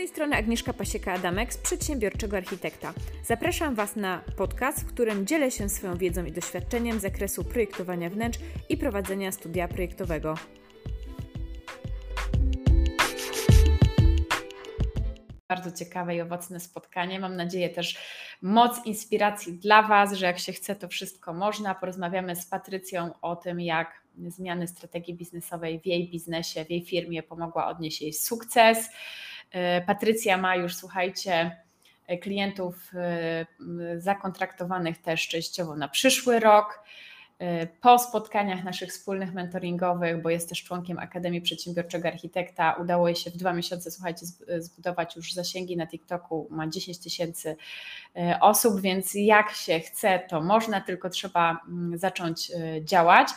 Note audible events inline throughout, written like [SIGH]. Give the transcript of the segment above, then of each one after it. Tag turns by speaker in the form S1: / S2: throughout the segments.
S1: tej strony Agnieszka Pasieka-Adamek z Przedsiębiorczego Architekta. Zapraszam Was na podcast, w którym dzielę się swoją wiedzą i doświadczeniem z zakresu projektowania wnętrz i prowadzenia studia projektowego. Bardzo ciekawe i owocne spotkanie. Mam nadzieję też moc inspiracji dla Was, że jak się chce, to wszystko można. Porozmawiamy z Patrycją o tym, jak zmiany strategii biznesowej w jej biznesie, w jej firmie pomogła odnieść jej sukces. E, Patrycja ma już, słuchajcie, klientów e, zakontraktowanych też częściowo na przyszły rok. E, po spotkaniach naszych wspólnych mentoringowych, bo jest też członkiem Akademii Przedsiębiorczego Architekta, udało jej się w dwa miesiące, słuchajcie, zbudować już zasięgi na TikToku, ma 10 tysięcy e, osób, więc jak się chce, to można, tylko trzeba mm, zacząć e, działać.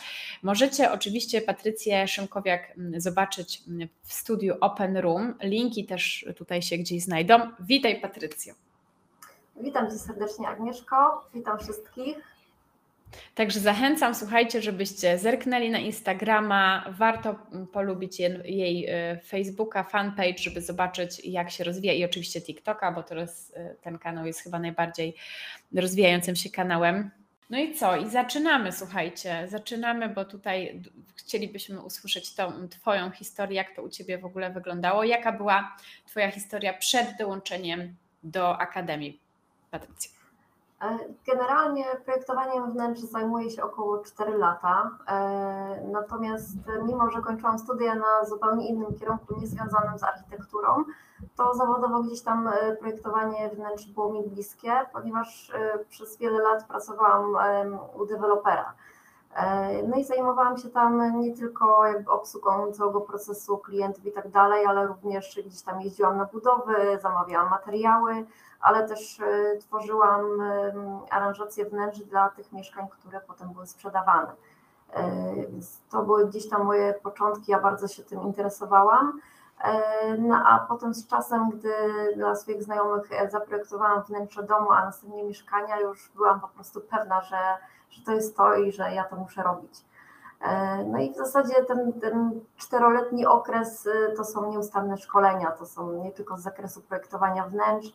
S1: Możecie oczywiście Patrycję Szymkowiak mm, zobaczyć mm, w studiu Open Room. Linki też tutaj się gdzieś znajdą. Witaj Patrycjo.
S2: Witam Cię serdecznie Agnieszko, witam wszystkich.
S1: Także zachęcam, słuchajcie, żebyście zerknęli na Instagrama. Warto polubić jej e, Facebooka, fanpage, żeby zobaczyć, jak się rozwija i oczywiście TikToka, bo teraz e, ten kanał jest chyba najbardziej rozwijającym się kanałem. No i co? I zaczynamy, słuchajcie, zaczynamy, bo tutaj chcielibyśmy usłyszeć tą Twoją historię, jak to u Ciebie w ogóle wyglądało. Jaka była Twoja historia przed dołączeniem do Akademii, Patrycja?
S2: E, generalnie projektowaniem wnętrz zajmuje się około 4 lata, e, natomiast mimo, że kończyłam studia na zupełnie innym kierunku, niezwiązanym z architekturą, to zawodowo gdzieś tam e, projektowanie wnętrz było mi bliskie, ponieważ przez wiele lat pracowałam u dewelopera. No i zajmowałam się tam nie tylko jakby obsługą całego procesu klientów i tak dalej, ale również gdzieś tam jeździłam na budowy, zamawiałam materiały, ale też e, tworzyłam aranżacje wnętrz dla tych mieszkań, które potem były sprzedawane. E, więc to były gdzieś tam moje początki, ja bardzo się tym interesowałam. E, no a potem z czasem, gdy dla swoich znajomych zaprojektowałam wnętrze domu, a następnie mieszkania, już byłam po prostu pewna, że, że to jest to i że ja to muszę robić. No i w zasadzie ten, ten czteroletni okres to są nieustanne szkolenia, to są nie tylko z zakresu projektowania wnętrz, E,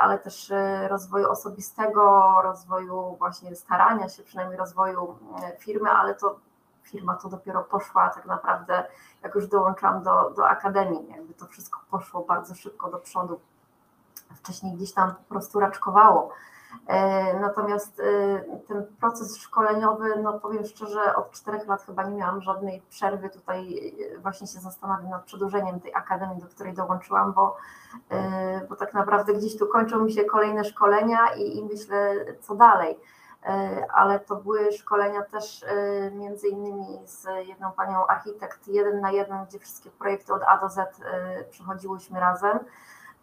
S2: ale też e, rozwoju osobistego, rozwoju właśnie starania się, przynajmniej rozwoju e, firmy, ale to firma to dopiero poszła tak naprawdę, jak już dołączyłam do, do akademii, jakby to wszystko poszło bardzo szybko do przodu. Wcześniej gdzieś tam po prostu raczkowało. E, natomiast e, ten proces szkoleniowy, no powiem szczerze, od czterech lat chyba nie miałam żadnej przerwy. Tutaj e, właśnie się zastanawiam nad przedłużeniem tej akademii, do której dołączyłam, bo, bo tak naprawdę gdzieś tu kończą mi się kolejne szkolenia i, i myślę, co dalej. Ale to były szkolenia też między innymi z jedną panią architekt, jeden na jeden, gdzie wszystkie projekty od A do Z przechodziłyśmy razem.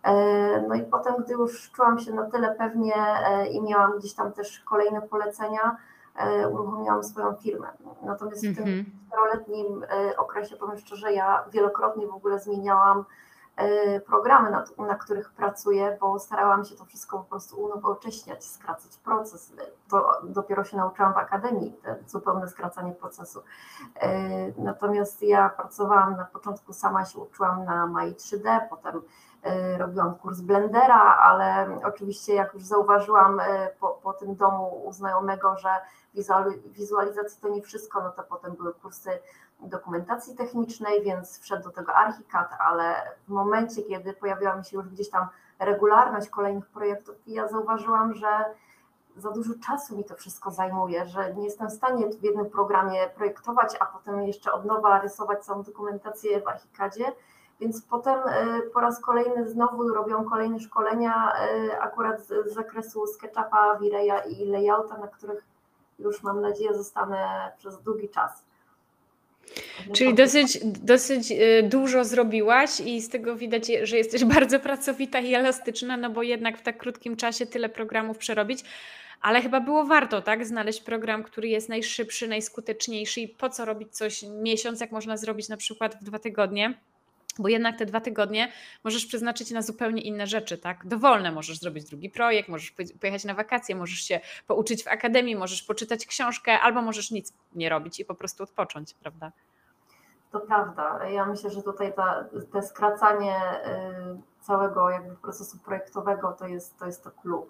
S2: E, no i potem, gdy już czułam się na tyle pewnie e, i miałam gdzieś tam też kolejne polecenia, e, uruchomiłam swoją firmę. Natomiast w tym mhm. czteroletnim okresie, powiem szczerze, ja wielokrotnie w ogóle zmieniałam programy, na, na, których pracuję, bo starałam się to wszystko po prostu unowocześniać, skracać proces. To dopiero się nauczyłam w akademii, zupełne skracanie procesu. Natomiast ja pracowałam na początku, sama się uczyłam na Mai 3D, potem robiłam kurs Blendera, ale oczywiście jak już zauważyłam e, po, po tym domu u znajomego, że wizualizacja to nie wszystko, no to potem były kursy dokumentacji technicznej, więc wszedł do tego Archicad, ale w momencie, kiedy pojawiła mi się już gdzieś tam regularność kolejnych projektów, ja zauważyłam, że za dużo czasu mi to wszystko zajmuje, że nie jestem w stanie w jednym programie projektować, a potem jeszcze od nowa rysować całą dokumentację w Archicadzie więc potem e, po raz kolejny znowu robią kolejne szkolenia e, akurat z zakresu SketchUpa, Vireya i layouta, na których już mam nadzieję zostanę przez długi czas.
S1: Czyli dosyć, dosyć e, dużo zrobiłaś i z tego widać, że jesteś [LAUGHS] bardzo pracowita i elastyczna, no bo jednak w tak krótkim czasie tyle programów przerobić, ale chyba było warto, tak? Znaleźć program, który jest najszybszy, najskuteczniejszy i po co robić coś miesiąc, jak można zrobić na przykład w dwa tygodnie bo jednak te dwa tygodnie możesz przeznaczyć na zupełnie inne rzeczy, tak? Dowolne możesz zrobić drugi projekt, możesz pojechać na wakacje, możesz się pouczyć w akademii, możesz poczytać książkę, albo możesz nic nie robić i po prostu odpocząć, prawda?
S2: To prawda. Ja myślę, że tutaj ta, te skracanie y, całego jakby procesu projektowego to jest to, jest to clue.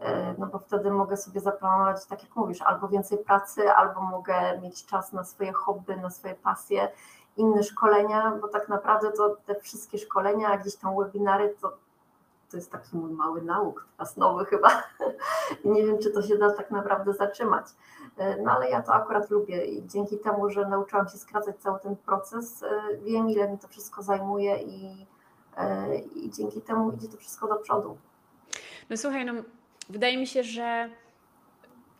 S2: Y, no bo wtedy mogę sobie zaplanować, tak jak mówisz, albo więcej pracy, albo mogę mieć czas na swoje hobby, na swoje pasje, inne szkolenia, bo tak naprawdę to te wszystkie szkolenia, gdzieś tam webinary, to, to jest taki mój mały nauk, teraz nowy chyba. [LAUGHS] Nie wiem, czy to się da tak naprawdę zatrzymać. No ale ja to akurat lubię i dzięki temu, że nauczyłam się skracać cały ten proces, e, wiem ile mi to wszystko zajmuje i, e, i dzięki temu idzie to wszystko do przodu.
S1: No słuchaj, no wydaje mi się, że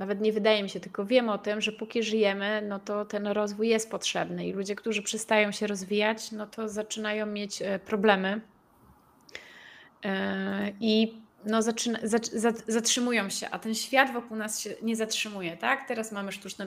S1: nawet nie wydaje mi się, tylko wiem o tym, że póki żyjemy, no to ten rozwój jest potrzebny i ludzie, którzy przestają się rozwijać, no to zaczynają mieć e, problemy. I no, zaczyna, zatrzymują się, a ten świat wokół nas się nie zatrzymuje, tak? Teraz mamy sztuczną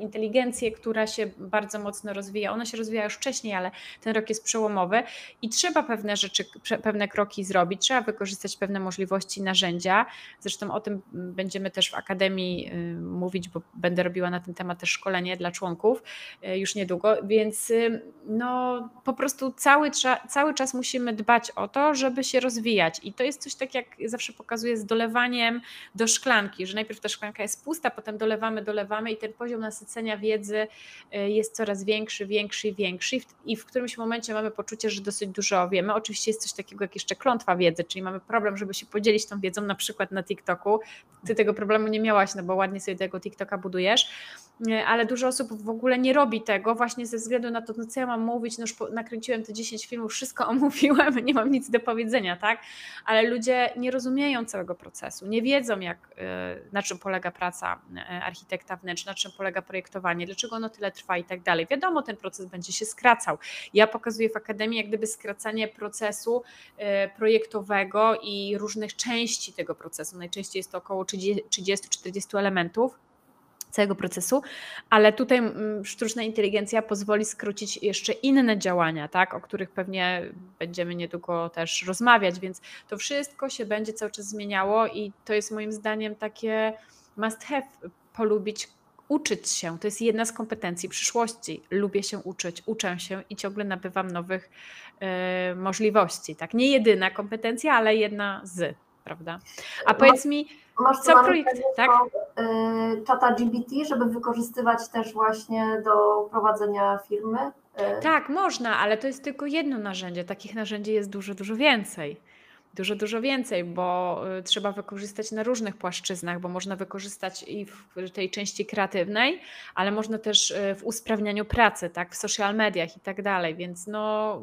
S1: inteligencję, która się bardzo mocno rozwija. Ona się rozwija już wcześniej, ale ten rok jest przełomowy i trzeba pewne rzeczy, pewne kroki zrobić, trzeba wykorzystać pewne możliwości, narzędzia. Zresztą o tym będziemy też w Akademii y, mówić, bo będę robiła na ten temat też szkolenie dla członków y, już niedługo, więc y, no po prostu cały, cały czas musimy dbać o to, żeby się rozwijać i to jest coś tak jak zawsze pokazuję z dolewaniem do szklanki, że najpierw ta szklanka jest pusta, potem dolewamy, dolewamy i ten poziom nasycenia wiedzy y, jest coraz większy, większy i większy i w którymś momencie mamy poczucie, że dosyć dużo wiemy. Oczywiście jest coś takiego jak jeszcze klątwa wiedzy, czyli mamy problem, żeby się podzielić tą wiedzą na przykład na TikToku. Ty tego problemu nie miałaś, no bo ładnie sobie tego TikToka budujesz, ale dużo osób w ogóle nie robi tego właśnie ze względu na to, no co ja mam mówić, no już nakręciłem te 10 filmów, wszystko [LAUGHS] omówiłem, nie mam nic do powiedzenia, tak? Ale ludzie nie rozumieją całego procesu, nie wiedzą, jak, e, na czym polega praca e, architekta wnętrz, na czym polega projektowanie, dlaczego ono tyle trwa i tak dalej. Wiadomo, ten proces będzie się skracał. Ja pokazuję w Akademii jak gdyby skracanie procesu e, projektowego i różnych części tego procesu. Najczęściej jest to około 30-40 elementów całego procesu, ale tutaj mm, sztuczna inteligencja pozwoli skrócić jeszcze inne działania, tak, o których pewnie będziemy niedługo też rozmawiać, więc to wszystko się będzie cały czas zmieniało i to jest moim zdaniem takie must have, polubić uczyć się. To jest jedna z kompetencji przyszłości. Lubię się uczyć, uczę się i ciągle nabywam nowych y, możliwości. Tak, nie jedyna kompetencja, ale jedna z, prawda? A powiedz mi,
S2: Masz co projekt, tak? Y, czata GBT, żeby wykorzystywać też właśnie do prowadzenia firmy?
S1: Y, tak, można, ale to jest tylko jedno narzędzie. Takich narzędzi jest dużo, dużo więcej. Dużo, dużo więcej, bo y, trzeba wykorzystać na różnych płaszczyznach, bo można wykorzystać i w tej części kreatywnej, ale można też w usprawnianiu pracy, tak, w social mediach i tak dalej, więc no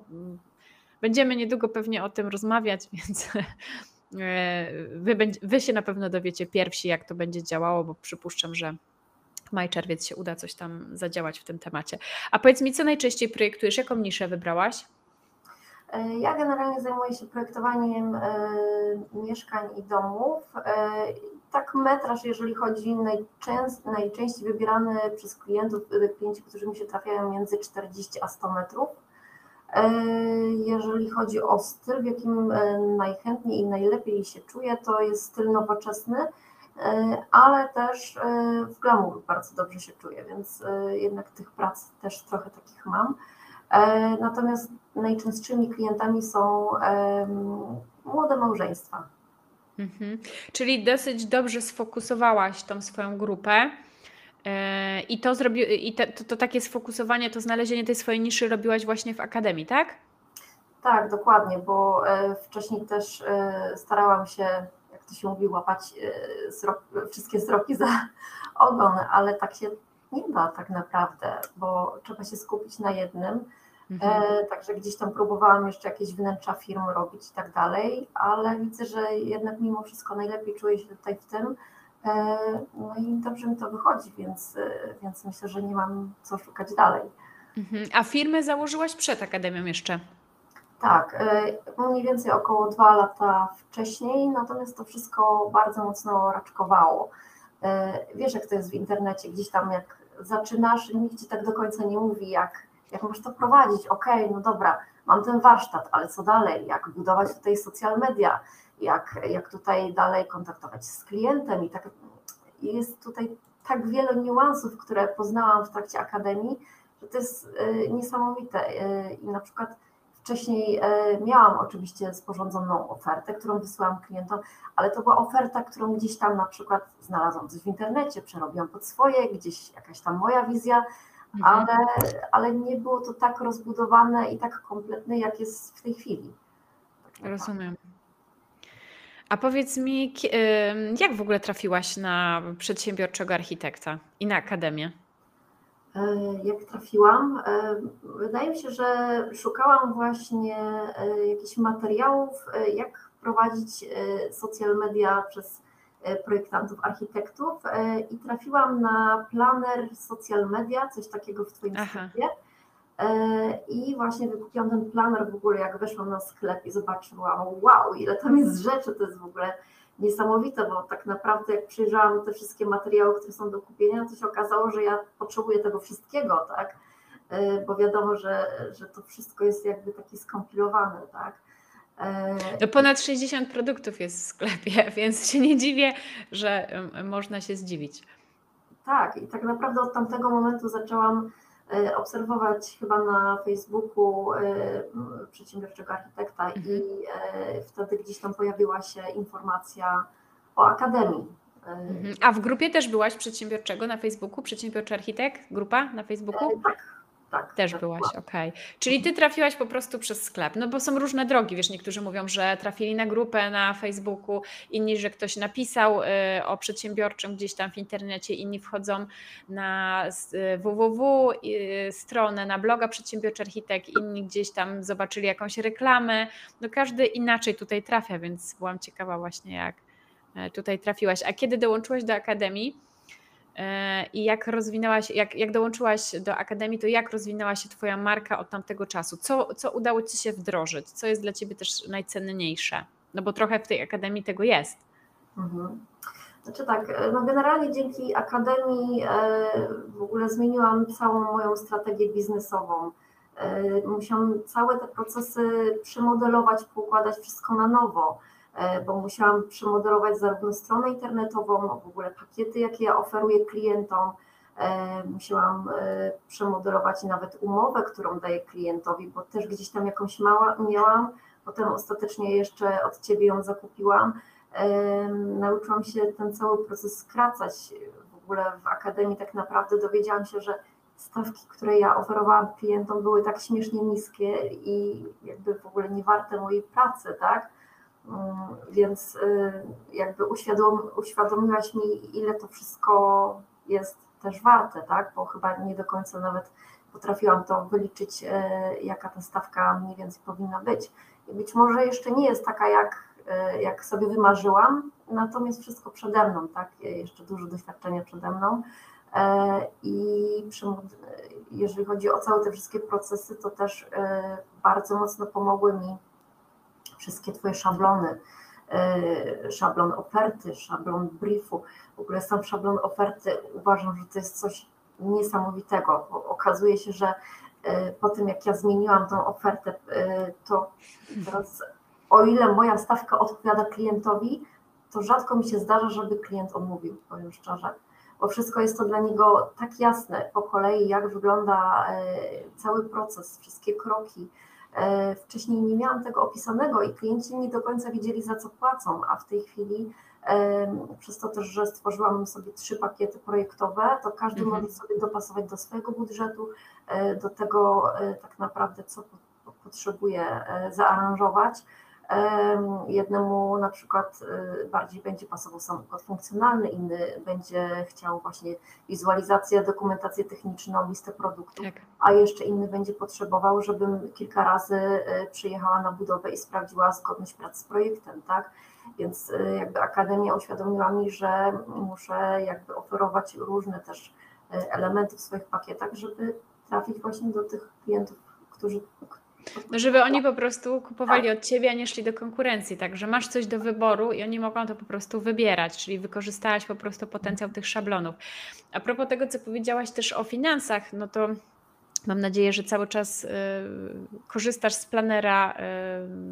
S1: będziemy niedługo pewnie o tym rozmawiać, [LAUGHS] więc wy, wy się na pewno dowiecie pierwsi, jak to będzie działało, bo przypuszczam, że maj, czerwiec się uda coś tam zadziałać w tym temacie. A powiedz mi, co najczęściej projektujesz? Jaką niszę wybrałaś?
S2: E, ja generalnie zajmuję się projektowaniem e, mieszkań i domów. tak metraż, jeżeli chodzi najczęst, najczęściej wybierany przez klientów, klienci, którzy mi się trafiają między 40 a 100 metrów. E, jeżeli chodzi o styl, w jakim e, najchętniej i najlepiej się czuję, to jest styl nowoczesny, e, ale też w glamour bardzo dobrze się czuję, więc jednak tych prac też trochę takich mam. Natomiast najczęstszymi klientami są młode małżeństwa.
S1: Mhm. Czyli dosyć dobrze sfokusowałaś tą swoją grupę. E, I to zrobi, i te, to, to, takie sfokusowanie, to znalezienie tej swojej niszy robiłaś właśnie w akademii, tak?
S2: Tak, dokładnie, bo e, wcześniej też e, starałam się, jak to się mówi, łapać wszystkie wzroki za [LAUGHS] ogon, ale tak się nie da tak naprawdę, bo trzeba się skupić na jednym. Mhm. Także gdzieś tam próbowałam jeszcze jakieś wnętrza firm robić i tak dalej, ale widzę, że jednak mimo wszystko najlepiej czuję się tutaj w tym, E, no i dobrze mi to wychodzi, więc, e, więc myślę, że nie mam co szukać dalej.
S1: Mhm. A firmę założyłaś przed Akademią jeszcze?
S2: Tak, e, mniej więcej około dwa lata wcześniej, natomiast to wszystko bardzo mocno raczkowało. Wiesz, jak to jest w internecie, gdzieś tam jak zaczynasz, nikt ci tak do końca nie mówi, jak, jak możesz to prowadzić. Okej, okay, no dobra, mam ten warsztat, ale co dalej? Jak budować tutaj social media? Jak, jak tutaj dalej kontaktować z klientem i tak jest tutaj tak wiele niuansów, które poznałam w trakcie akademii, że to jest niesamowite i na przykład Wcześniej miałam oczywiście sporządzoną ofertę, którą wysłałam klientom, ale to była oferta, którą gdzieś tam na przykład znalazłam coś w internecie, przerobiłam pod swoje, gdzieś jakaś tam moja wizja, mhm. ale, ale nie było to tak rozbudowane i tak kompletne, jak jest w tej chwili.
S1: Tak Rozumiem. A powiedz mi, jak w ogóle trafiłaś na przedsiębiorczego architekta i na akademię?
S2: E, jak trafiłam, e, wydaje mi się, że szukałam właśnie e, jakichś materiałów, jak prowadzić social media przez projektantów, architektów i trafiłam na planer social media, coś takiego w Twoim sklepie. I właśnie wykupiłam ten planer w ogóle, jak weszłam na sklep i zobaczyłam, wow, ile tam jest rzeczy, to jest w ogóle niesamowite, bo tak naprawdę jak przyjrzałam te wszystkie materiały, które są do kupienia, to się okazało, że ja potrzebuję tego wszystkiego, tak? E, bo wiadomo, że, że to wszystko jest jakby takie skompilowane, tak?
S1: E, no ponad 60 produktów jest w sklepie, [LAUGHS] więc się nie dziwię, że można się zdziwić.
S2: Tak, i tak naprawdę od tamtego momentu zaczęłam e, obserwować chyba na Facebooku przedsiębiorczego architekta mhm. i wtedy gdzieś tam pojawiła się informacja o Akademii.
S1: Mhm. A w grupie też byłaś przedsiębiorczego na Facebooku? Przedsiębiorczy architekt? Grupa na Facebooku?
S2: Tak, tak.
S1: Też tak byłaś, okej. Okay. Czyli ty trafiłaś po prostu przez sklep. No bo są różne drogi, wiesz, niektórzy mówią, że trafili na grupę na Facebooku, inni, że ktoś napisał y, o przedsiębiorczym gdzieś tam w internecie, inni wchodzą na y, www y, stronę, na bloga Przedsiębiorczy Architekt, inni gdzieś tam zobaczyli jakąś reklamę. No każdy inaczej tutaj trafia, więc byłam ciekawa właśnie jak tutaj trafiłaś. A kiedy dołączyłaś do Akademii, E, I jak rozwinęłaś, jak, jak dołączyłaś do Akademii, to jak rozwinęła się Twoja marka od tamtego czasu? Co, co udało Ci się wdrożyć? Co jest dla Ciebie też najcenniejsze? No bo trochę w tej Akademii tego jest.
S2: Mhm. Znaczy tak, e, no generalnie dzięki Akademii e, w ogóle zmieniłam całą moją strategię biznesową. Musiałam całe te procesy przemodelować, poukładać wszystko na nowo E, bo musiałam przemodelować zarówno stronę internetową, w ogóle pakiety, jakie ja oferuję klientom. E, musiałam e, przemodelować nawet umowę, którą daję klientowi, bo też gdzieś tam jakąś mała, miałam, potem ostatecznie jeszcze od ciebie ją zakupiłam. Nauczyłam się ten cały proces skracać. W ogóle w akademii tak naprawdę dowiedziałam się, że stawki, które ja oferowałam klientom, były tak śmiesznie niskie i jakby w ogóle nie warte mojej pracy, tak? Mm, więc y, jakby uświadom, uświadomiłaś mi, ile to wszystko jest też warte, tak? Bo chyba nie do końca nawet potrafiłam to wyliczyć, y, jaka ta stawka mniej więcej powinna być. I być może jeszcze nie jest taka, jak, y, jak sobie wymarzyłam, natomiast wszystko przede mną, tak? Jeszcze dużo doświadczenia przede mną. E, I jeżeli chodzi o całe te wszystkie procesy, to też bardzo mocno pomogły mi wszystkie Twoje szablony, e, szablon oferty, szablon briefu. W ogóle sam szablon oferty uważam, że to jest coś niesamowitego. Okazuje się, że e, po tym jak ja zmieniłam tą ofertę, e, to teraz o ile moja stawka odpowiada klientowi, to rzadko mi się zdarza, żeby klient odmówił, powiem szczerze. Bo wszystko jest to dla niego tak jasne po kolei, jak wygląda cały proces, wszystkie kroki, wcześniej nie miałam tego opisanego i klienci nie do końca wiedzieli, za co płacą, a w tej chwili przez to też, że stworzyłam sobie trzy pakiety projektowe, to każdy mhm. może sobie dopasować do swojego budżetu, e, do tego e, tak naprawdę, co potrzebuje zaaranżować. Jednemu na przykład y, bardziej będzie pasował samochód funkcjonalny, inny będzie chciał właśnie wizualizację, dokumentację techniczną, listę produktów, tak. a jeszcze inny będzie potrzebował, żebym kilka razy y, przyjechała na budowę i sprawdziła zgodność pracy z projektem, tak? Więc y, jakby Akademia uświadomiła mi, że muszę jakby oferować różne też elementy w swoich pakietach, żeby trafić właśnie do tych klientów, którzy,
S1: no, żeby oni po prostu kupowali od ciebie, a nie szli do konkurencji. Także masz coś do wyboru i oni mogą to po prostu wybierać, czyli wykorzystałaś po prostu potencjał tych szablonów. A propos tego, co powiedziałaś też o finansach, no to Mam nadzieję, że cały czas y, korzystasz z planera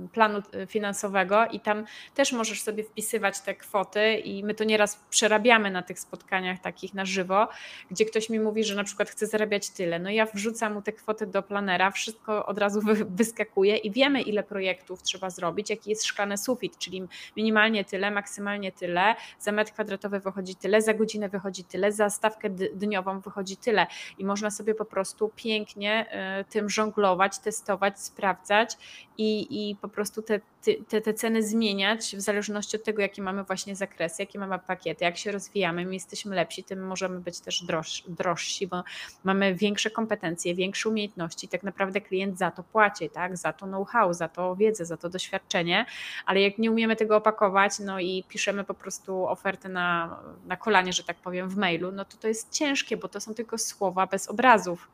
S1: y, planu finansowego i tam też możesz sobie wpisywać te kwoty i my to nieraz przerabiamy na tych spotkaniach takich na żywo, gdzie ktoś mi mówi, że na przykład chce zarabiać tyle. No ja wrzucam mu te kwoty do planera, wszystko od razu wyskakuje i wiemy ile projektów trzeba zrobić, jaki jest szklany sufit, czyli minimalnie tyle, maksymalnie tyle, za metr kwadratowy wychodzi tyle, za godzinę wychodzi tyle, za stawkę dniową wychodzi tyle i można sobie po prostu pięknie pięknie e, tym żonglować, testować, sprawdzać i, i po prostu te, te, te ceny zmieniać w zależności od tego, jakie mamy właśnie zakresy, jakie mamy pakiety, jak się rozwijamy, my jesteśmy lepsi, tym możemy być też droż, drożsi, bo mamy większe kompetencje, większe umiejętności. Tak naprawdę klient za to płaci, tak? za to know-how, za to wiedzę, za to doświadczenie, ale jak nie umiemy tego opakować, no i piszemy po prostu ofertę na, na kolanie, że tak powiem, w mailu, no to to jest ciężkie, bo to są tylko słowa bez obrazów,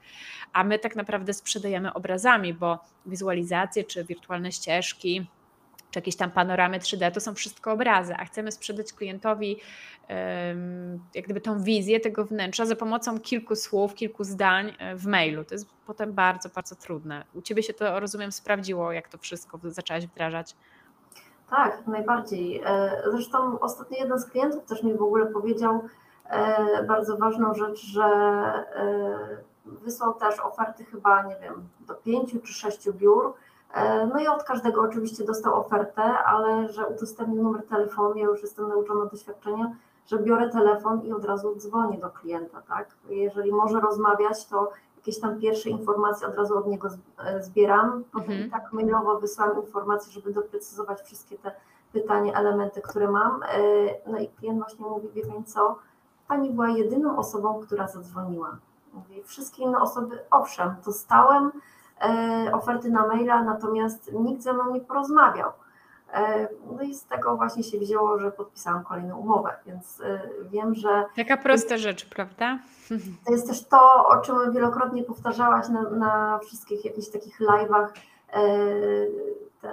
S1: a my tak naprawdę sprzedajemy obrazami, bo wizualizacje czy wirtualne ścieżki, czy jakieś tam panoramy 3D, to są wszystko obrazy, a chcemy sprzedać klientowi jak gdyby tą wizję tego wnętrza za pomocą kilku słów, kilku zdań e, w mailu. To jest potem bardzo, bardzo trudne. U Ciebie się to, rozumiem, sprawdziło, jak to wszystko zaczęłaś wdrażać.
S2: Tak, najbardziej. E, zresztą ostatnio jeden z klientów też mi w ogóle powiedział e, bardzo ważną rzecz, że wysłał też oferty chyba, nie wiem, do pięciu czy sześciu biur. E, no i od każdego oczywiście dostał ofertę, ale że udostępnił numer telefonu, ja już jestem nauczona doświadczenia, że biorę telefon i od razu dzwonię do klienta, tak? Jeżeli może rozmawiać, to jakieś tam pierwsze informacje od razu od niego e, zbieram. Potem mhm. tak mailowo wysyłam informacje, żeby doprecyzować wszystkie te pytania, elementy, które mam. E, no i klient właśnie mówi, wie pani co, pani była jedyną osobą, która zadzwoniła. Mówi, wszystkie inne osoby, owszem, dostałem oferty na maila, natomiast nikt ze mną nie porozmawiał. E, no i z tego właśnie się wzięło, że podpisałam kolejną umowę, więc e, wiem, że.
S1: Taka prosta rzecz, prawda?
S2: To jest też to, o czym wielokrotnie powtarzałaś na, na wszystkich jakichś takich live'ach.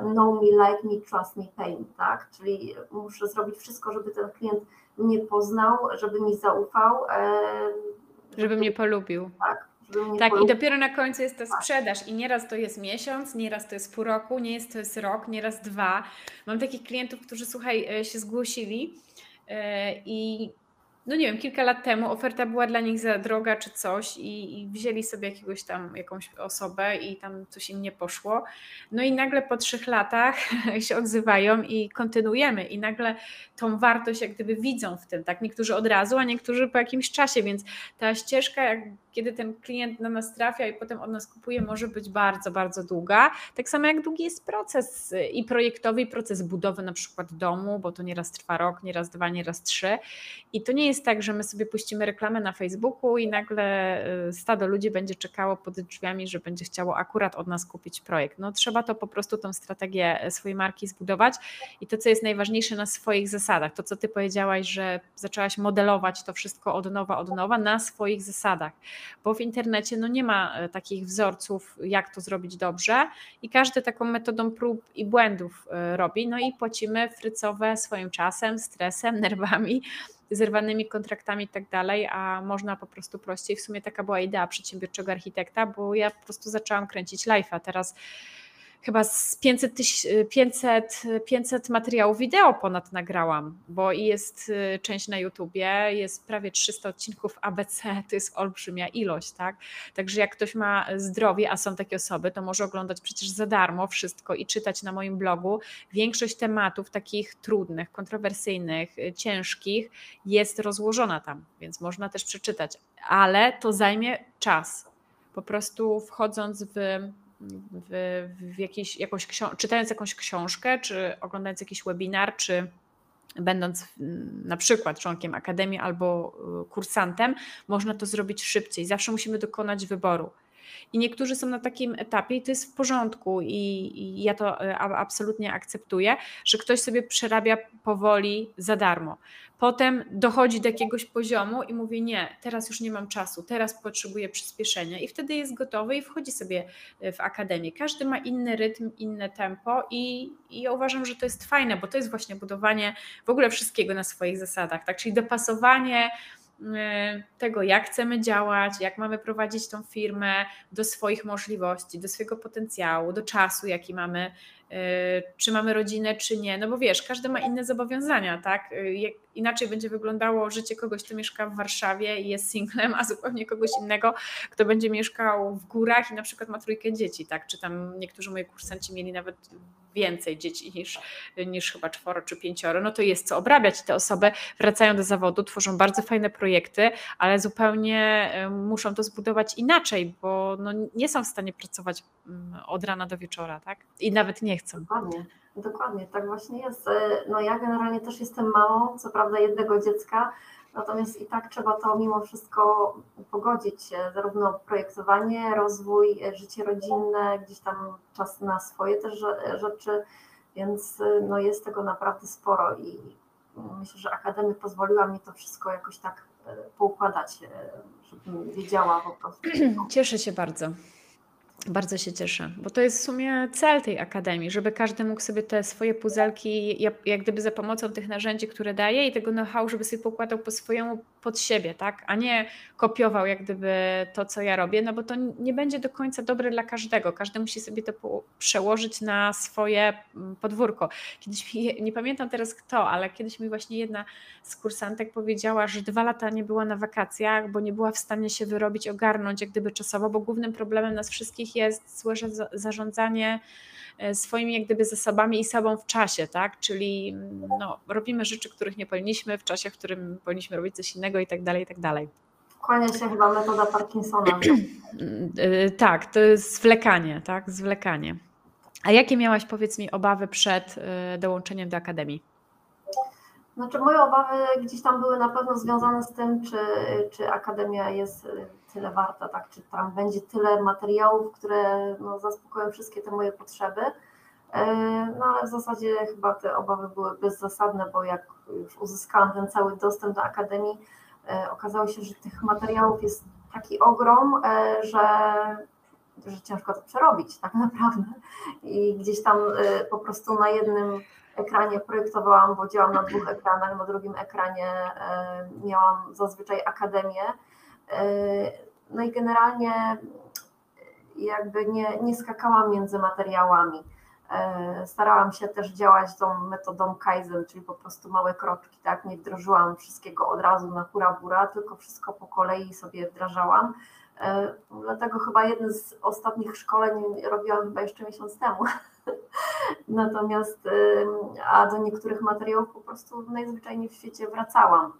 S2: Know me, like me, trust me, pay me, tak? Czyli muszę zrobić wszystko, żeby ten klient mnie poznał, żeby mi zaufał,
S1: żeby mnie polubił.
S2: Tak.
S1: Tak, i dopiero na końcu jest ta tak. sprzedaż. I nieraz to jest miesiąc, nieraz to jest pół roku, nie jest to jest rok, nieraz dwa. Mam takich klientów, którzy słuchaj, e, się zgłosili e, i no nie wiem, kilka lat temu oferta była dla nich za droga czy coś i, i, wzięli sobie jakiegoś tam, jakąś osobę i tam coś im nie poszło. No i nagle po trzech latach [LAUGHS] się odzywają i kontynuujemy i nagle tą wartość jak gdyby widzą w tym, tak? Niektórzy od razu, a niektórzy po jakimś czasie, więc ta ścieżka jak kiedy ten klient na nas trafia i potem od nas kupuje, może być bardzo, bardzo długa. Tak samo jak długi jest proces i projektowy, i proces budowy na przykład domu, bo to nieraz trwa rok, nieraz dwa, nieraz trzy. I to nie jest tak, że my sobie puścimy reklamę na Facebooku i nagle y, stado ludzi będzie czekało pod drzwiami, że będzie chciało akurat od nas kupić projekt. No trzeba to po prostu tą strategię swojej marki zbudować i to, co jest najważniejsze na swoich zasadach, to co ty powiedziałaś, że zaczęłaś modelować to wszystko od nowa, od nowa na swoich zasadach bo w internecie no nie ma e, takich wzorców, jak to zrobić dobrze i każdy taką metodą prób i błędów robi, no i płacimy frycowe swoim czasem, stresem, [LAUGHS] nerwami, zerwanymi kontraktami i tak dalej, a można po prostu prościej. W sumie taka była idea przedsiębiorczego architekta, bo ja po prostu zaczęłam kręcić live'a. Teraz chyba z 500, 500, 500 materiałów wideo ponad nagrałam, bo jest y, część na YouTubie, jest prawie 300 odcinków ABC, [LAUGHS] to jest olbrzymia ilość, tak? Także jak ktoś ma zdrowie, a są takie osoby, to może oglądać przecież za darmo wszystko i czytać na moim blogu. Większość tematów takich trudnych, kontrowersyjnych, y, ciężkich jest rozłożona tam, więc można też przeczytać, ale to zajmie czas. Po prostu wchodząc w w, w jakiejś, jakąś czytając jakąś książkę, czy oglądając jakiś webinar, czy będąc na przykład członkiem akademii albo y, kursantem, można to zrobić szybciej. Zawsze musimy dokonać wyboru. I niektórzy są na takim etapie, i to jest w porządku, i, i ja to y, absolutnie akceptuję, że ktoś sobie przerabia powoli za darmo. Potem dochodzi do jakiegoś poziomu i mówi: Nie, teraz już nie mam czasu, teraz potrzebuję przyspieszenia, i wtedy jest gotowy i wchodzi sobie e, w akademię. Każdy ma inny rytm, inne tempo, i, i ja uważam, że to jest fajne, bo to jest właśnie budowanie w ogóle wszystkiego na swoich zasadach, tak? Czyli dopasowanie tego, jak chcemy działać, jak mamy prowadzić tą firmę do swoich możliwości, do swojego potencjału, do czasu, jaki mamy, czy mamy rodzinę, czy nie. No bo wiesz, każdy ma inne zobowiązania, tak? Inaczej będzie wyglądało życie kogoś, kto mieszka w Warszawie i jest singlem, [LAUGHS] a zupełnie kogoś innego, kto będzie mieszkał w górach i na przykład ma trójkę dzieci, tak? Czy tam niektórzy moi kursanci mieli nawet więcej dzieci niż, niż chyba czworo czy pięcioro, no to jest co obrabiać. Te osoby wracają do zawodu, tworzą bardzo fajne projekty, ale zupełnie muszą to zbudować inaczej, bo no nie są w stanie pracować mm, od rana do wieczora, tak? I nawet nie chcą.
S2: Dokładnie. Dokładnie, tak właśnie jest. E, no ja generalnie też jestem mamą, co prawda jednego dziecka, natomiast i tak trzeba to mimo wszystko pogodzić, zarówno projektowanie, rozwój, e, życie rodzinne, gdzieś tam czas na swoje też rzeczy, więc e, no jest tego naprawdę sporo i myślę, że Akademia pozwoliła mi to wszystko jakoś tak poukładać, żebym wiedziała po prostu. [CLEARS THROAT]
S1: Cieszę się bardzo. Bardzo się cieszę, bo to jest w sumie cel tej akademii, żeby każdy mógł sobie te swoje puzelki, jak gdyby za pomocą tych narzędzi, które daje i tego know-how, żeby sobie pokładał po swojemu pod siebie, tak? A nie kopiował jak gdyby to, co ja robię, no bo to nie będzie do końca dobre dla każdego. Każdy musi sobie to przełożyć na swoje mm, podwórko. Kiedyś mi, [LAUGHS] nie pamiętam teraz kto, ale kiedyś mi właśnie jedna z kursantek powiedziała, że dwa lata nie była na wakacjach, bo nie była w stanie się wyrobić, ogarnąć jak gdyby czasowo, bo głównym problemem nas wszystkich jest złe zarządzanie swoimi jak gdyby zasobami i sobą w czasie, tak? Czyli mm, no, robimy rzeczy, których nie powinniśmy w czasie, w którym powinniśmy robić coś innego i tak dalej, i tak dalej.
S2: Kłania się chyba metoda Parkinsona. [CLEARS THROAT]
S1: E, tak, to jest zwlekanie, tak? Zwlekanie. A jakie miałaś, powiedz mi, obawy przed e, dołączeniem do Akademii?
S2: Znaczy moje obawy gdzieś tam były na pewno związane z tym, czy, czy Akademia jest tyle warta, tak? Czy tam będzie tyle materiałów, które no, zaspokoją wszystkie te moje potrzeby. E, no ale w zasadzie chyba te obawy były bezzasadne, bo jak już uzyskałam ten cały dostęp do Akademii, e, okazało się, że tych materiałów jest taki ogrom, e, że, że ciężko to przerobić tak naprawdę. I gdzieś tam po prostu na jednym ekranie projektowałam, bo działam na dwóch ekranach, na drugim ekranie miałam zazwyczaj Akademię E, no i generalnie jakby nie, nie skakałam między materiałami. E, starałam się też działać tą metodą Kaizen, czyli po prostu małe kroczki, tak? Nie wdrożyłam wszystkiego od razu na hura bura, tylko wszystko po kolei sobie wdrażałam. E, dlatego chyba jedne z ostatnich szkoleń robiłam chyba jeszcze miesiąc temu. [LAUGHS] Natomiast, a do niektórych materiałów po prostu najzwyczajniej w świecie wracałam.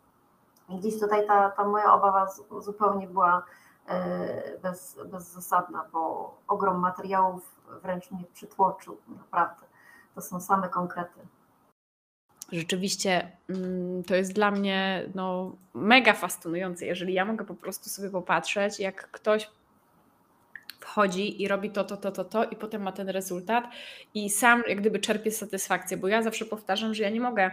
S2: I gdzieś tutaj ta, ta moja obawa zupełnie była e, bez, bezzasadna, bo ogrom materiałów wręcz mnie przytłoczył, naprawdę. To są same konkrety.
S1: Rzeczywiście mm, to jest dla mnie no, mega fascynujące, jeżeli ja mogę po prostu sobie popatrzeć, jak ktoś wchodzi i robi to, to, to, to, to i potem ma ten rezultat i sam jak gdyby czerpie satysfakcję, bo ja zawsze powtarzam, że ja nie mogę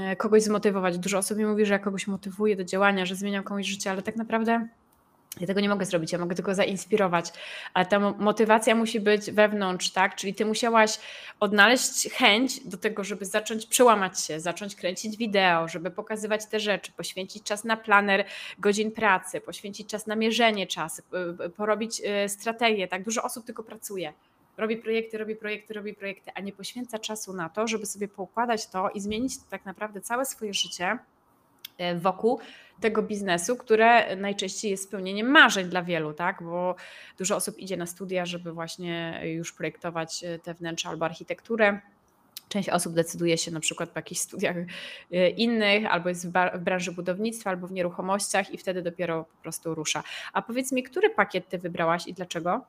S1: E, kogoś zmotywować. Dużo osób mi mówi, że ja kogoś motywuję do działania, że zmieniam komuś życie, ale tak naprawdę ja tego nie mogę zrobić, ja mogę tylko zainspirować, ale ta motywacja musi być wewnątrz, tak? Czyli ty musiałaś odnaleźć chęć do tego, żeby zacząć przełamać się, zacząć kręcić wideo, żeby pokazywać te rzeczy, poświęcić czas na planer godzin pracy, poświęcić czas na mierzenie czasu, porobić e, strategię, tak? Dużo osób tylko pracuje robi projekty, robi projekty, robi projekty, a nie poświęca czasu na to, żeby sobie poukładać to i zmienić tak naprawdę całe swoje życie e, wokół tego biznesu, które najczęściej jest spełnieniem marzeń dla wielu, tak? Bo dużo osób idzie na studia, żeby właśnie już projektować e, te wnętrza albo architekturę. Część osób decyduje się na przykład po jakichś studiach e, innych, albo jest w branży budownictwa, albo w nieruchomościach i wtedy dopiero po prostu rusza. A powiedz mi, który pakiet ty wybrałaś i dlaczego?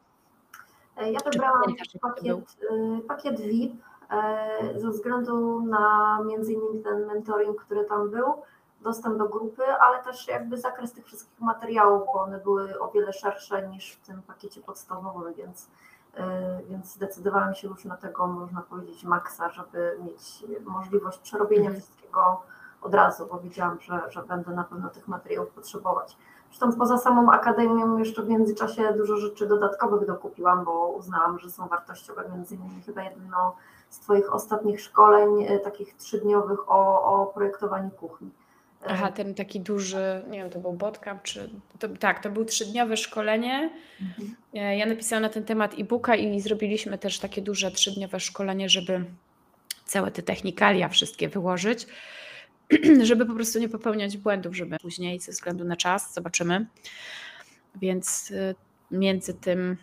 S2: E, ja wybrałam pakiet, pakiet VIP ze względu na między innymi ten mentoring, który tam był, dostęp do grupy, ale też jakby zakres tych wszystkich materiałów, bo one były o wiele szersze niż w tym pakiecie podstawowym, więc, e, więc zdecydowałam się już na tego, można powiedzieć, maksa, żeby mieć możliwość przerobienia mhm. wszystkiego od razu, bo wiedziałam, że, że będę na pewno tych materiałów potrzebować. Zresztą poza samą akademią jeszcze w międzyczasie dużo rzeczy dodatkowych dokupiłam, bo uznałam, że są wartościowe. Między innymi chyba jedno z Twoich ostatnich szkoleń, e, takich trzydniowych o, o projektowaniu kuchni.
S1: Aha, ten taki duży, nie wiem, to był bootcamp, czy to, tak, to był trzydniowe szkolenie. Mhm. Ja napisałam na ten temat e-booka i zrobiliśmy też takie duże trzydniowe szkolenie, żeby całe te technikalia wszystkie wyłożyć, [CLEARS THROAT] żeby po prostu nie popełniać błędów, żeby później ze względu na czas, zobaczymy. Więc y, między tym,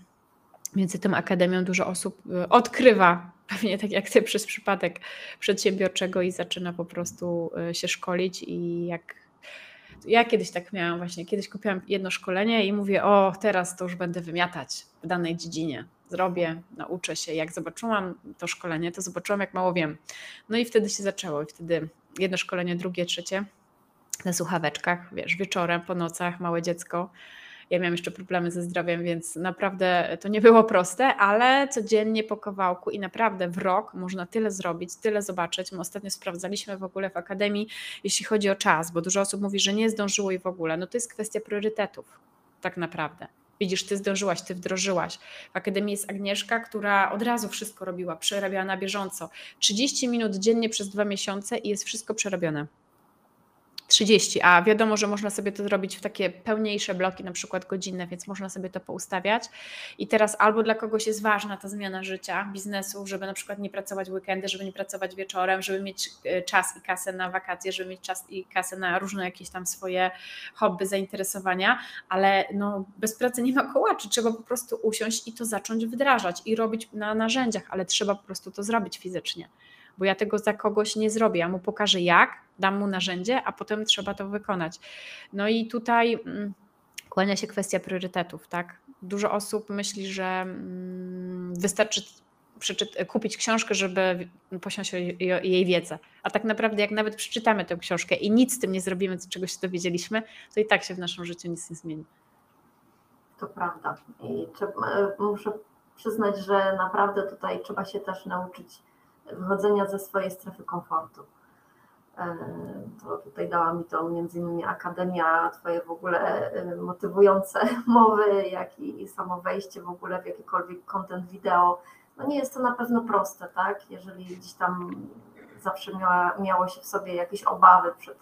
S1: między tym akademią dużo osób y, odkrywa, pewnie tak jak ty przez przypadek przedsiębiorczego i zaczyna po prostu y, się szkolić i jak ja kiedyś tak miałam właśnie, kiedyś kupiłam jedno szkolenie i mówię, o teraz to już będę wymiatać w danej dziedzinie zrobię, nauczę się. Jak zobaczyłam to szkolenie, to zobaczyłam, jak mało wiem. No i wtedy się zaczęło. I wtedy jedno szkolenie, drugie, trzecie na słuchaweczkach, wiesz, wieczorem, po nocach, małe dziecko. Ja miałam jeszcze problemy ze zdrowiem, więc naprawdę to nie było proste, ale codziennie po kawałku i naprawdę w rok można tyle zrobić, tyle zobaczyć. My ostatnio sprawdzaliśmy w ogóle w akademii, jeśli chodzi o czas, bo dużo osób mówi, że nie zdążyło i w ogóle. No to jest kwestia priorytetów, tak naprawdę. Widzisz, ty zdążyłaś, ty wdrożyłaś. W Akademii jest Agnieszka, która od razu wszystko robiła, przerabiała na bieżąco. 30 minut dziennie przez dwa miesiące i jest wszystko przerobione. 30, a wiadomo, że można sobie to zrobić w takie pełniejsze bloki, na przykład godzinne, więc można sobie to poustawiać. I teraz albo dla kogoś jest ważna ta zmiana życia, biznesu, żeby na przykład nie pracować weekendy, żeby nie pracować wieczorem, żeby mieć e, czas i kasę na wakacje, żeby mieć czas i kasę na różne jakieś tam swoje hobby, zainteresowania, ale no, bez pracy nie ma kołaczy, trzeba po prostu usiąść i to zacząć wdrażać i robić na narzędziach, ale trzeba po prostu to zrobić fizycznie bo ja tego za kogoś nie zrobię. Ja mu pokażę jak, dam mu narzędzie, a potem trzeba to wykonać. No i tutaj mm, kłania się kwestia priorytetów, tak? Dużo osób myśli, że mm, wystarczy kupić książkę, żeby posiąść jej wiedzę. A tak naprawdę, jak nawet przeczytamy tę książkę i nic z tym nie zrobimy, czego się dowiedzieliśmy, to i tak się w naszym życiu nic nie zmieni.
S2: To prawda. I trzeba, muszę przyznać, że naprawdę tutaj trzeba się też nauczyć wychodzenia ze swojej strefy komfortu. E, to tutaj dała mi to między innymi Akademia, Twoje w ogóle e, motywujące [LAUGHS] mowy, jak i samo wejście w ogóle w jakikolwiek content wideo. No nie jest to na pewno proste, tak? Jeżeli gdzieś tam zawsze miała, miało się w sobie jakieś obawy przed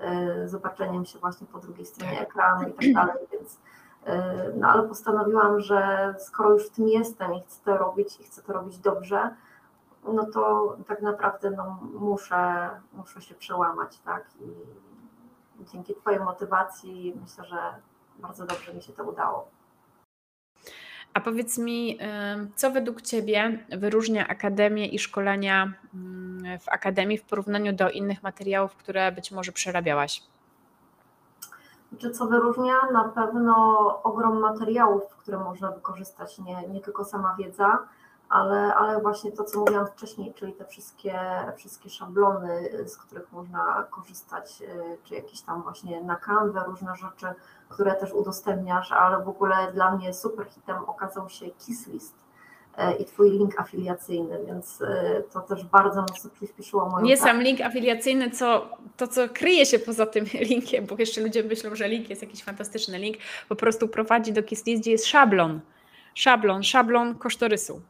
S2: e, zobaczeniem się właśnie po drugiej stronie tak. ekranu i tak dalej, więc no ale postanowiłam, że skoro już w tym jestem i chcę to robić i chcę to robić dobrze, no to tak naprawdę no, muszę, muszę się przełamać, tak? I dzięki Twojej motywacji myślę, że bardzo dobrze mi się to udało.
S1: A powiedz mi, co według Ciebie wyróżnia akademię i szkolenia mm, w akademii w porównaniu do innych materiałów, które być może przerabiałaś?
S2: Czy co wyróżnia? Na pewno ogrom materiałów, które można wykorzystać, nie, nie tylko sama wiedza, ale, ale właśnie to, co mówiłam wcześniej, czyli te wszystkie, wszystkie szablony, z których można korzystać, y, czy jakieś tam właśnie na kanwę, różne rzeczy, które też udostępniasz, ale w ogóle dla mnie super hitem okazał się Kisslist y, i Twój link afiliacyjny, więc y, to też bardzo mocno przyspieszyło moją
S1: Nie sam link afiliacyjny, co to, co kryje się poza tym [LAUGHS] linkiem, bo jeszcze ludzie myślą, że link jest jakiś fantastyczny link, po prostu prowadzi do Kisslist, gdzie jest szablon, szablon, szablon kosztorysu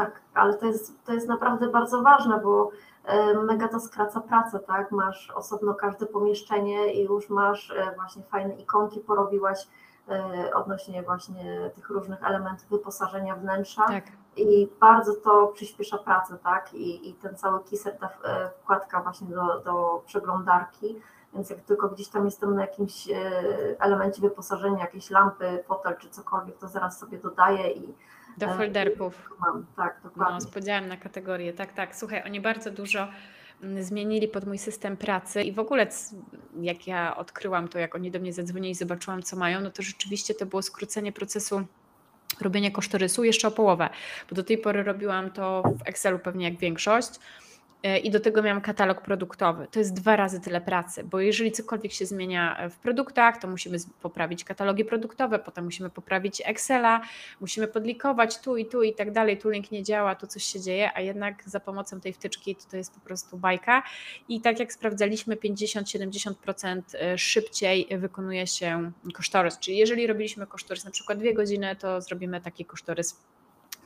S2: tak, ale to jest, to jest naprawdę bardzo ważne, bo e, mega to skraca pracę, tak? Masz osobno każde pomieszczenie i już masz e, właśnie fajne ikonki, porobiłaś e, odnośnie właśnie tych różnych elementów wyposażenia wnętrza tak. i bardzo to przyspiesza pracę, tak? I, i ten cały kiser, ta wkładka właśnie do, do przeglądarki, więc jak tylko gdzieś tam jestem na jakimś elemencie wyposażenia, jakieś lampy, fotel czy cokolwiek, to zaraz sobie dodaję i
S1: do e, folderków.
S2: Mam, tak, dokładnie.
S1: No, z podziałem na kategorie, tak, tak. Słuchaj, oni bardzo dużo mm, zmienili pod mój system pracy i w ogóle jak ja odkryłam to, jak oni do mnie zadzwonili i zobaczyłam, co mają, no to rzeczywiście to było skrócenie procesu robienia kosztorysu jeszcze o połowę, bo do tej pory robiłam to w Excelu pewnie jak większość, i do tego miałam katalog produktowy. To jest dwa razy tyle pracy, bo jeżeli cokolwiek się zmienia w produktach, to musimy poprawić katalogi produktowe, potem musimy poprawić Excela, musimy podlikować tu i tu i tak dalej. Tu link nie działa, tu coś się dzieje, a jednak za pomocą tej wtyczki to, to jest po prostu bajka. I tak jak sprawdzaliśmy, 50-70% e, szybciej wykonuje się kosztorys. Czyli jeżeli robiliśmy kosztorys na przykład dwie godziny, to zrobimy taki kosztorys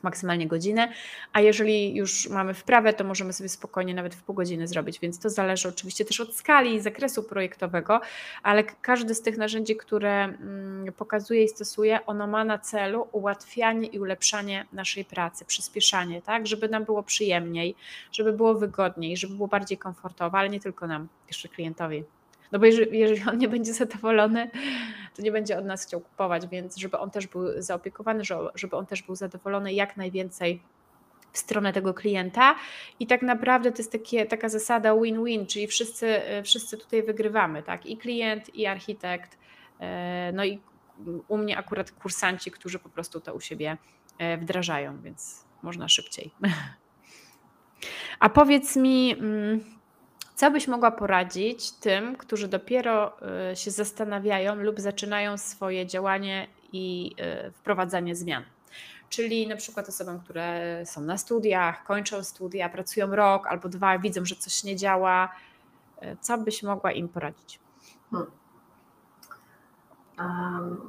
S1: maksymalnie godzinę, a jeżeli już mamy wprawę, to możemy sobie spokojnie nawet w pół godziny zrobić, więc to zależy oczywiście też od skali i zakresu projektowego, ale każdy z tych narzędzi, które mm, pokazuje i stosuje, ono ma na celu ułatwianie i ulepszanie naszej pracy, przyspieszanie, tak, żeby nam było przyjemniej, żeby było wygodniej, żeby było bardziej komfortowo, ale nie tylko nam, jeszcze klientowi. No bo jeżeli, jeżeli on nie będzie zadowolony, to nie będzie od nas chciał kupować, więc żeby on też był zaopiekowany, żeby on też był zadowolony jak najwięcej w stronę tego klienta i tak naprawdę to jest takie, taka zasada win-win, czyli wszyscy, wszyscy tutaj wygrywamy, tak? I klient, i architekt, e, no i u mnie akurat kursanci, którzy po prostu to u siebie e, wdrażają, więc można szybciej. [LAUGHS] A powiedz mi, mm, co byś mogła poradzić tym, którzy dopiero y, się zastanawiają lub zaczynają swoje działanie i y, wprowadzanie zmian? Czyli na przykład osobom, które są na studiach, kończą studia, pracują rok albo dwa, widzą, że coś nie działa. Y, co byś mogła im poradzić? Hmm.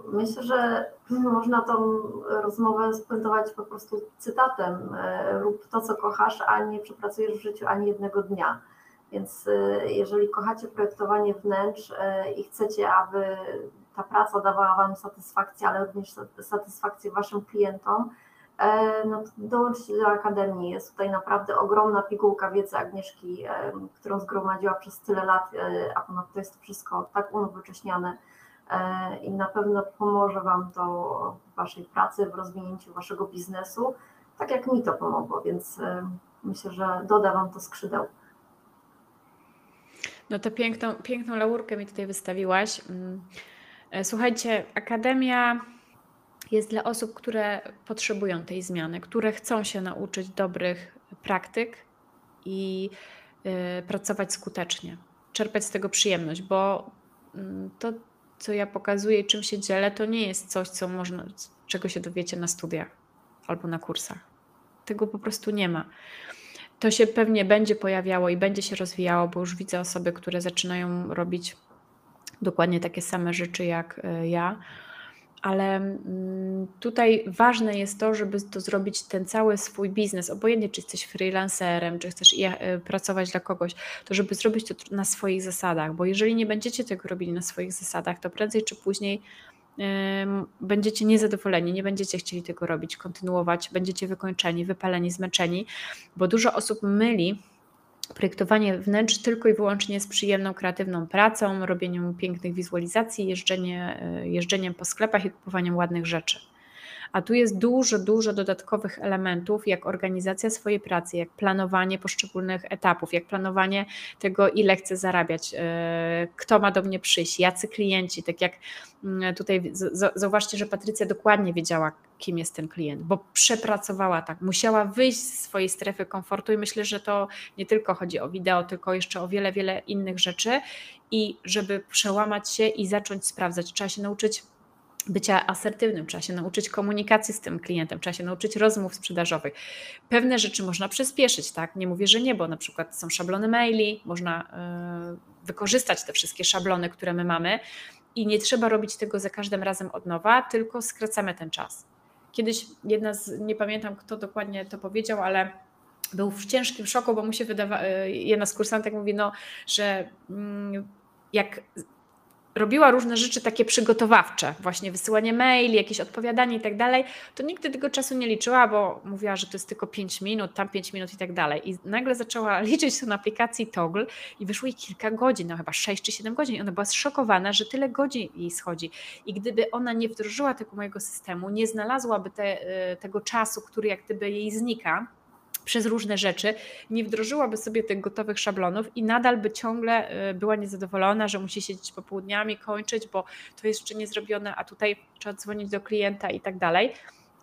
S2: Myślę, że [CLEARS THROAT] można tą rozmowę spuentować po prostu cytatem: rób to, co kochasz, a nie przepracujesz w życiu ani jednego dnia. Więc y, jeżeli kochacie projektowanie wnętrz y, i chcecie, aby ta praca dawała Wam satysfakcję, ale również satysfakcję Waszym klientom, y, no dołączcie do Akademii. Jest tutaj naprawdę ogromna pigułka wiedzy Agnieszki, którą zgromadziła przez tyle lat, a ponadto jest to wszystko tak unowocześniane i na pewno pomoże Wam to w Waszej pracy, w rozwinięciu Waszego biznesu, tak jak mi to pomogło, więc myślę, że doda Wam to skrzydeł.
S1: No to piękną, piękną laurkę mi tutaj wystawiłaś. Mm. E, słuchajcie, Akademia jest dla osób, które potrzebują tej zmiany, które chcą się nauczyć dobrych praktyk i y, pracować skutecznie, czerpać z tego przyjemność, bo y, to, co ja pokazuję, czym się dzielę, to nie jest coś, co można, czego się dowiecie na studiach albo na kursach. Tego po prostu nie ma to się pewnie będzie pojawiało i będzie się rozwijało, bo już widzę osoby, które zaczynają robić dokładnie takie same rzeczy jak e, ja. Ale mm, tutaj ważne jest to, żeby to zrobić ten cały swój biznes, obojętnie czy jesteś freelancerem, czy chcesz e, pracować dla kogoś, to żeby zrobić to na swoich zasadach, bo jeżeli nie będziecie tego robili na swoich zasadach, to prędzej czy później będziecie niezadowoleni, nie będziecie chcieli tego robić, kontynuować, będziecie wykończeni, wypaleni, zmęczeni, bo dużo osób myli projektowanie wnętrz tylko i wyłącznie z przyjemną, kreatywną pracą, robieniem pięknych wizualizacji, jeżdżenie, e, jeżdżeniem po sklepach i kupowaniem ładnych rzeczy. A tu jest dużo, dużo dodatkowych elementów, jak organizacja swojej pracy, jak planowanie poszczególnych etapów, jak planowanie tego, ile chcę zarabiać, e, kto ma do mnie przyjść, jacy klienci. Tak jak mm, tutaj zauważcie, że Patrycja dokładnie wiedziała, kim jest ten klient, bo przepracowała tak, musiała wyjść z swojej strefy komfortu i myślę, że to nie tylko chodzi o wideo, tylko jeszcze o wiele, wiele innych rzeczy i żeby przełamać się i zacząć sprawdzać, trzeba się nauczyć bycia asertywnym, trzeba się nauczyć komunikacji z tym klientem, trzeba się nauczyć rozmów sprzedażowych. Pewne rzeczy można przyspieszyć, tak? Nie mówię, że nie, bo na przykład są szablony maili, można yy, wykorzystać te wszystkie szablony, które my mamy i nie trzeba robić tego za każdym razem od nowa, tylko skracamy ten czas. Kiedyś jedna z, nie pamiętam kto dokładnie to powiedział, ale był w ciężkim szoku, bo mu się wydawało, y, jedna z kursantek mówi, no, że mm, jak robiła różne rzeczy takie przygotowawcze, właśnie wysyłanie maili, jakieś odpowiadanie i tak dalej, to nigdy tego czasu nie liczyła, bo mówiła, że to jest tylko 5 minut, tam 5 minut i tak dalej. I nagle zaczęła [LAUGHS] liczyć to na aplikacji Toggle i wyszło jej kilka godzin, no chyba 6 czy 7 godzin. I ona była zszokowana, że tyle godzin jej schodzi. I gdyby ona nie wdrożyła tego mojego systemu, nie znalazłaby te, y, tego czasu, który jak gdyby jej znika, przez różne rzeczy, nie wdrożyłaby sobie tych gotowych szablonów i nadal by ciągle y, była niezadowolona, że musi siedzieć popołudniami, kończyć, bo to jest jeszcze nie zrobione, a tutaj trzeba dzwonić do klienta i tak dalej.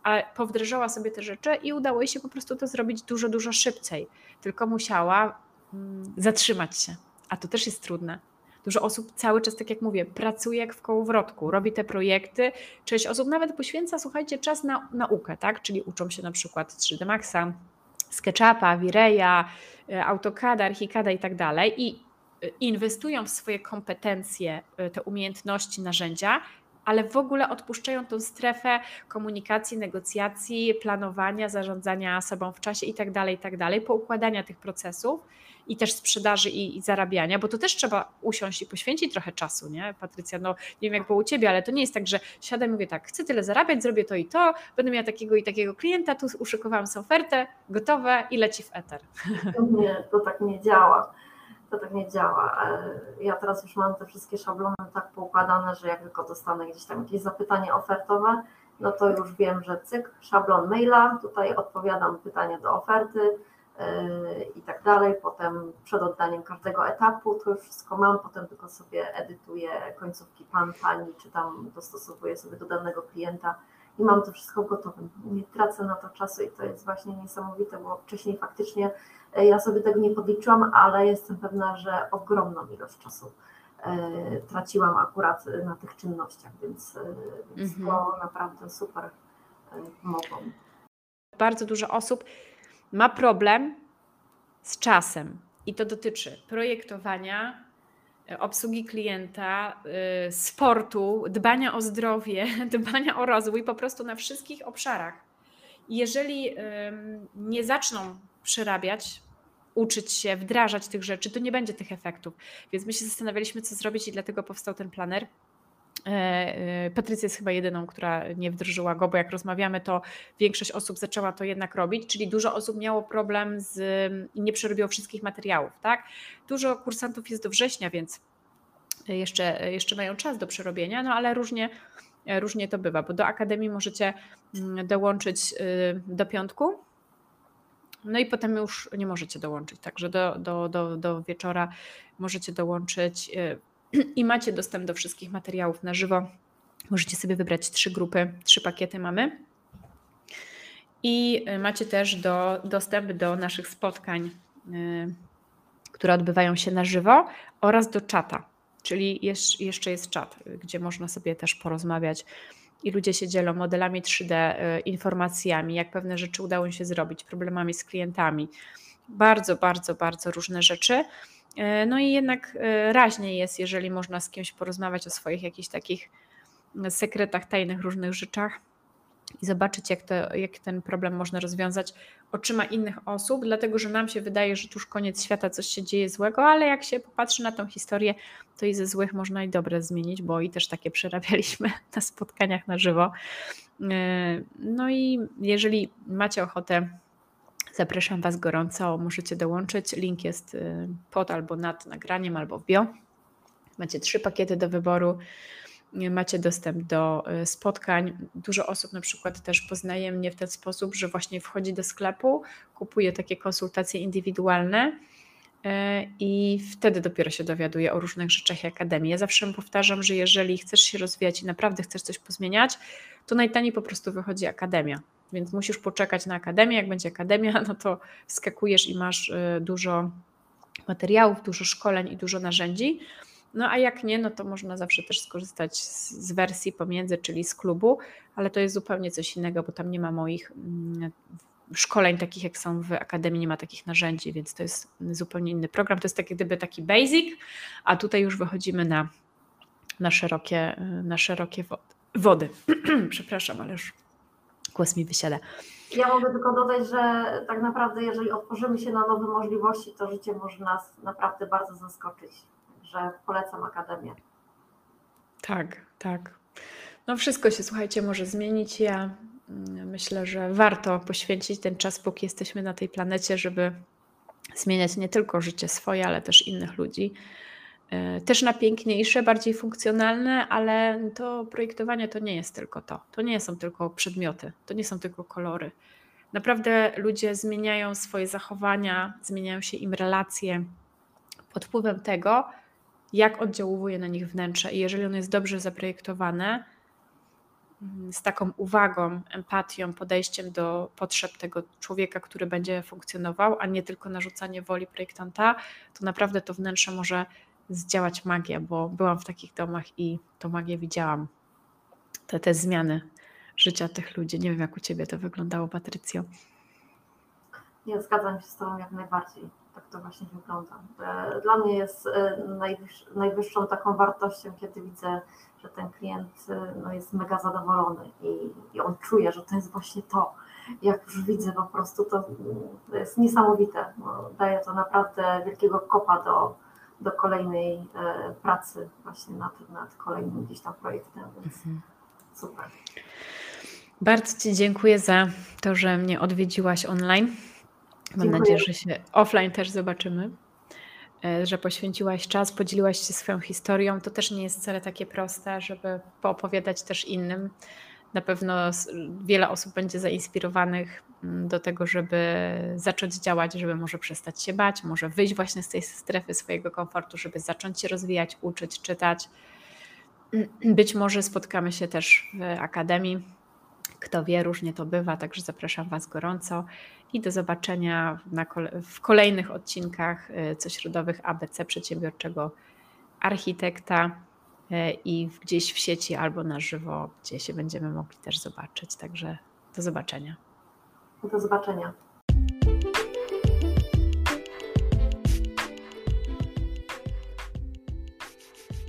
S1: Ale powdrażała sobie te rzeczy i udało jej się po prostu to zrobić dużo, dużo szybciej. Tylko musiała mm, zatrzymać się, a to też jest trudne. Dużo osób cały czas, tak jak mówię, pracuje jak w kołowrotku, robi te projekty. Część osób nawet poświęca, słuchajcie, czas na naukę, tak? Czyli uczą się na przykład 3D Maxa, SketchUpa, Vireya, e, AutoCADa, Archicada i tak dalej i e, inwestują w swoje kompetencje, e, te umiejętności, narzędzia ale w ogóle odpuszczają tą strefę komunikacji, negocjacji, planowania, zarządzania sobą w czasie i tak dalej, i tak dalej, poukładania tych procesów i też sprzedaży i, i, zarabiania, bo to też trzeba usiąść i poświęcić trochę czasu, nie? Patrycja, no nie wiem jak było u Ciebie, ale to nie jest tak, że siadam i mówię tak, chcę tyle zarabiać, zrobię to i to, będę miała takiego i takiego klienta, tu uszykowałam sobie ofertę, gotowe i leci w eter.
S2: Nie, to tak nie działa. To tak nie działa. E, ja teraz już mam te wszystkie szablony tak poukładane, że jak tylko dostanę gdzieś tam jakieś zapytanie ofertowe, no to już wiem, że cyk, szablon maila, tutaj odpowiadam pytanie do oferty, i tak dalej. Potem przed oddaniem każdego etapu to już wszystko mam, potem tylko sobie edytuję końcówki pan, pani, czy tam dostosowuję sobie do danego klienta i mam to wszystko gotowe. Nie tracę na to czasu i to jest właśnie niesamowite, bo wcześniej faktycznie e, ja sobie tego nie podliczyłam, ale jestem pewna, że ogromną ilość czasu e, traciłam akurat na tych czynnościach, więc, więc mhm. to naprawdę super mogą.
S1: Bardzo dużo osób ma problem z czasem i to dotyczy projektowania, e, obsługi klienta, e, sportu, dbania o zdrowie, [LAUGHS] dbania o rozwój, po prostu na wszystkich obszarach. jeżeli nie zaczną przerabiać, uczyć się, wdrażać tych rzeczy, to nie będzie tych efektów. Więc my się zastanawialiśmy, co zrobić, i dlatego powstał ten planer. E, e, Patrycja jest chyba jedyną, która nie wdrożyła go, bo jak rozmawiamy, to większość osób zaczęła to jednak robić, czyli dużo osób miało problem z nie przerobiło wszystkich materiałów, tak? Dużo kursantów jest do września, więc jeszcze, jeszcze mają czas do przerobienia, no ale różnie, różnie to bywa, bo do akademii możecie mm, dołączyć y, do piątku, no i potem już nie możecie dołączyć, także do, do, do, do wieczora możecie dołączyć y, [CLEARS THROAT] i macie dostęp do wszystkich materiałów na żywo. Możecie sobie wybrać trzy grupy, trzy pakiety mamy. I y, macie też do, dostęp do naszych spotkań, yy, które odbywają się na żywo oraz do czata, czyli jeszcze jest czat, gdzie można sobie też porozmawiać i ludzie się dzielą modelami 3D, yy, informacjami, jak pewne rzeczy udało się zrobić, problemami z klientami. Bardzo, bardzo, bardzo różne rzeczy. E, no i jednak e, raźniej jest, jeżeli można z kimś porozmawiać o swoich jakichś takich e, sekretach, tajnych różnych rzeczach i zobaczyć, jak, to, jak ten problem można rozwiązać oczyma innych osób, dlatego że nam się wydaje, że tuż koniec świata coś się dzieje złego, ale jak się popatrzy na tą historię, to i ze złych można i dobre zmienić, bo i też takie przerabialiśmy [LAUGHS] na spotkaniach na żywo. No i jeżeli macie ochotę Zapraszam Was gorąco, możecie dołączyć. Link jest y, pod albo nad nagraniem, albo w bio. Macie trzy pakiety do wyboru. Macie dostęp do y, spotkań. Dużo osób na przykład też poznaje mnie w ten sposób, że właśnie wchodzi do sklepu, kupuje takie konsultacje indywidualne y, i wtedy dopiero się dowiaduje o różnych rzeczach akademii. Ja zawsze powtarzam, że jeżeli chcesz się rozwijać i naprawdę chcesz coś pozmieniać, to najtaniej po prostu wychodzi akademia więc musisz poczekać na akademię. Jak będzie akademia, [LAUGHS] no to skakujesz i masz y, dużo materiałów, dużo szkoleń i dużo narzędzi. No a jak nie, no to można zawsze też skorzystać z, wersji pomiędzy, czyli z klubu, ale to jest zupełnie coś innego, bo tam nie ma moich mm, szkoleń takich jak są w akademii, nie ma takich narzędzi, więc to jest zupełnie inny program. To jest tak gdyby taki basic, a tutaj już wychodzimy na, na szerokie, na szerokie wody. [CLEARS THROAT] Przepraszam, ale już głos mi wysiada.
S2: Ja mogę tylko dodać, że tak naprawdę, jeżeli otworzymy się na nowe możliwości, to życie może nas naprawdę bardzo zaskoczyć. Że polecam Akademię.
S1: Tak, tak. No wszystko się, słuchajcie, może zmienić. Ja mm, myślę, że warto poświęcić ten czas, póki jesteśmy na tej planecie, żeby zmieniać nie tylko życie swoje, ale też innych ludzi. E, też na piękniejsze, bardziej funkcjonalne, ale to projektowanie to nie jest tylko to. To nie są tylko przedmioty, to nie są tylko kolory. Naprawdę ludzie zmieniają swoje zachowania, zmieniają się im relacje pod wpływem tego, jak oddziałuje na nich wnętrze. I jeżeli ono jest dobrze zaprojektowane, mm, z taką uwagą, empatią, podejściem do potrzeb tego człowieka, który będzie funkcjonował, a nie tylko narzucanie woli projektanta, to naprawdę to wnętrze może zdziałać magię, bo byłam w takich domach i tą magię widziałam. Te, te zmiany życia tych ludzi. Nie wiem, jak u Ciebie to wyglądało, Patrycjo.
S2: Nie, zgadzam się z Tobą jak najbardziej. Tak to właśnie wygląda. E, dla mnie jest najwyższą taką wartością, kiedy widzę, że ten klient no, jest mega zadowolony i, i on czuje, że to jest właśnie to. Jak już widzę po prostu, to, to jest niesamowite. No, daje to naprawdę wielkiego kopa do, do kolejnej e, pracy właśnie nad, nad kolejnym gdzieś tam projektem, więc mhm. super.
S1: Bardzo Ci dziękuję za to, że mnie odwiedziłaś online. Mam dziękuję. nadzieję, że się offline też zobaczymy, e, że poświęciłaś czas, podzieliłaś się swoją historią. To też nie jest wcale takie proste, żeby poopowiadać też innym. Na pewno wiele osób będzie zainspirowanych mm, do tego, żeby zacząć działać, żeby może przestać się bać, może wyjść właśnie z tej strefy swojego komfortu, żeby zacząć się rozwijać, uczyć, czytać. [CLEARS THROAT] Być może spotkamy się też w akademii. Kto wie, różnie to bywa, także zapraszam Was gorąco i do zobaczenia w kolejnych odcinkach y, cośrodowych ABC Przedsiębiorczego Architekta. E, i gdzieś w sieci albo na żywo, gdzie się będziemy mogli też zobaczyć. Także do zobaczenia.
S2: Do zobaczenia.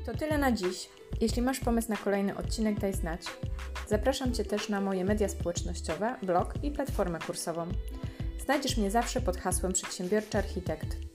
S1: To tyle na dziś. Jeśli masz pomysł na kolejny odcinek, daj znać. Zapraszam Cię też na moje media społecznościowe, blog i platformę kursową. Znajdziesz mnie zawsze pod hasłem Przedsiębiorczy Architekt.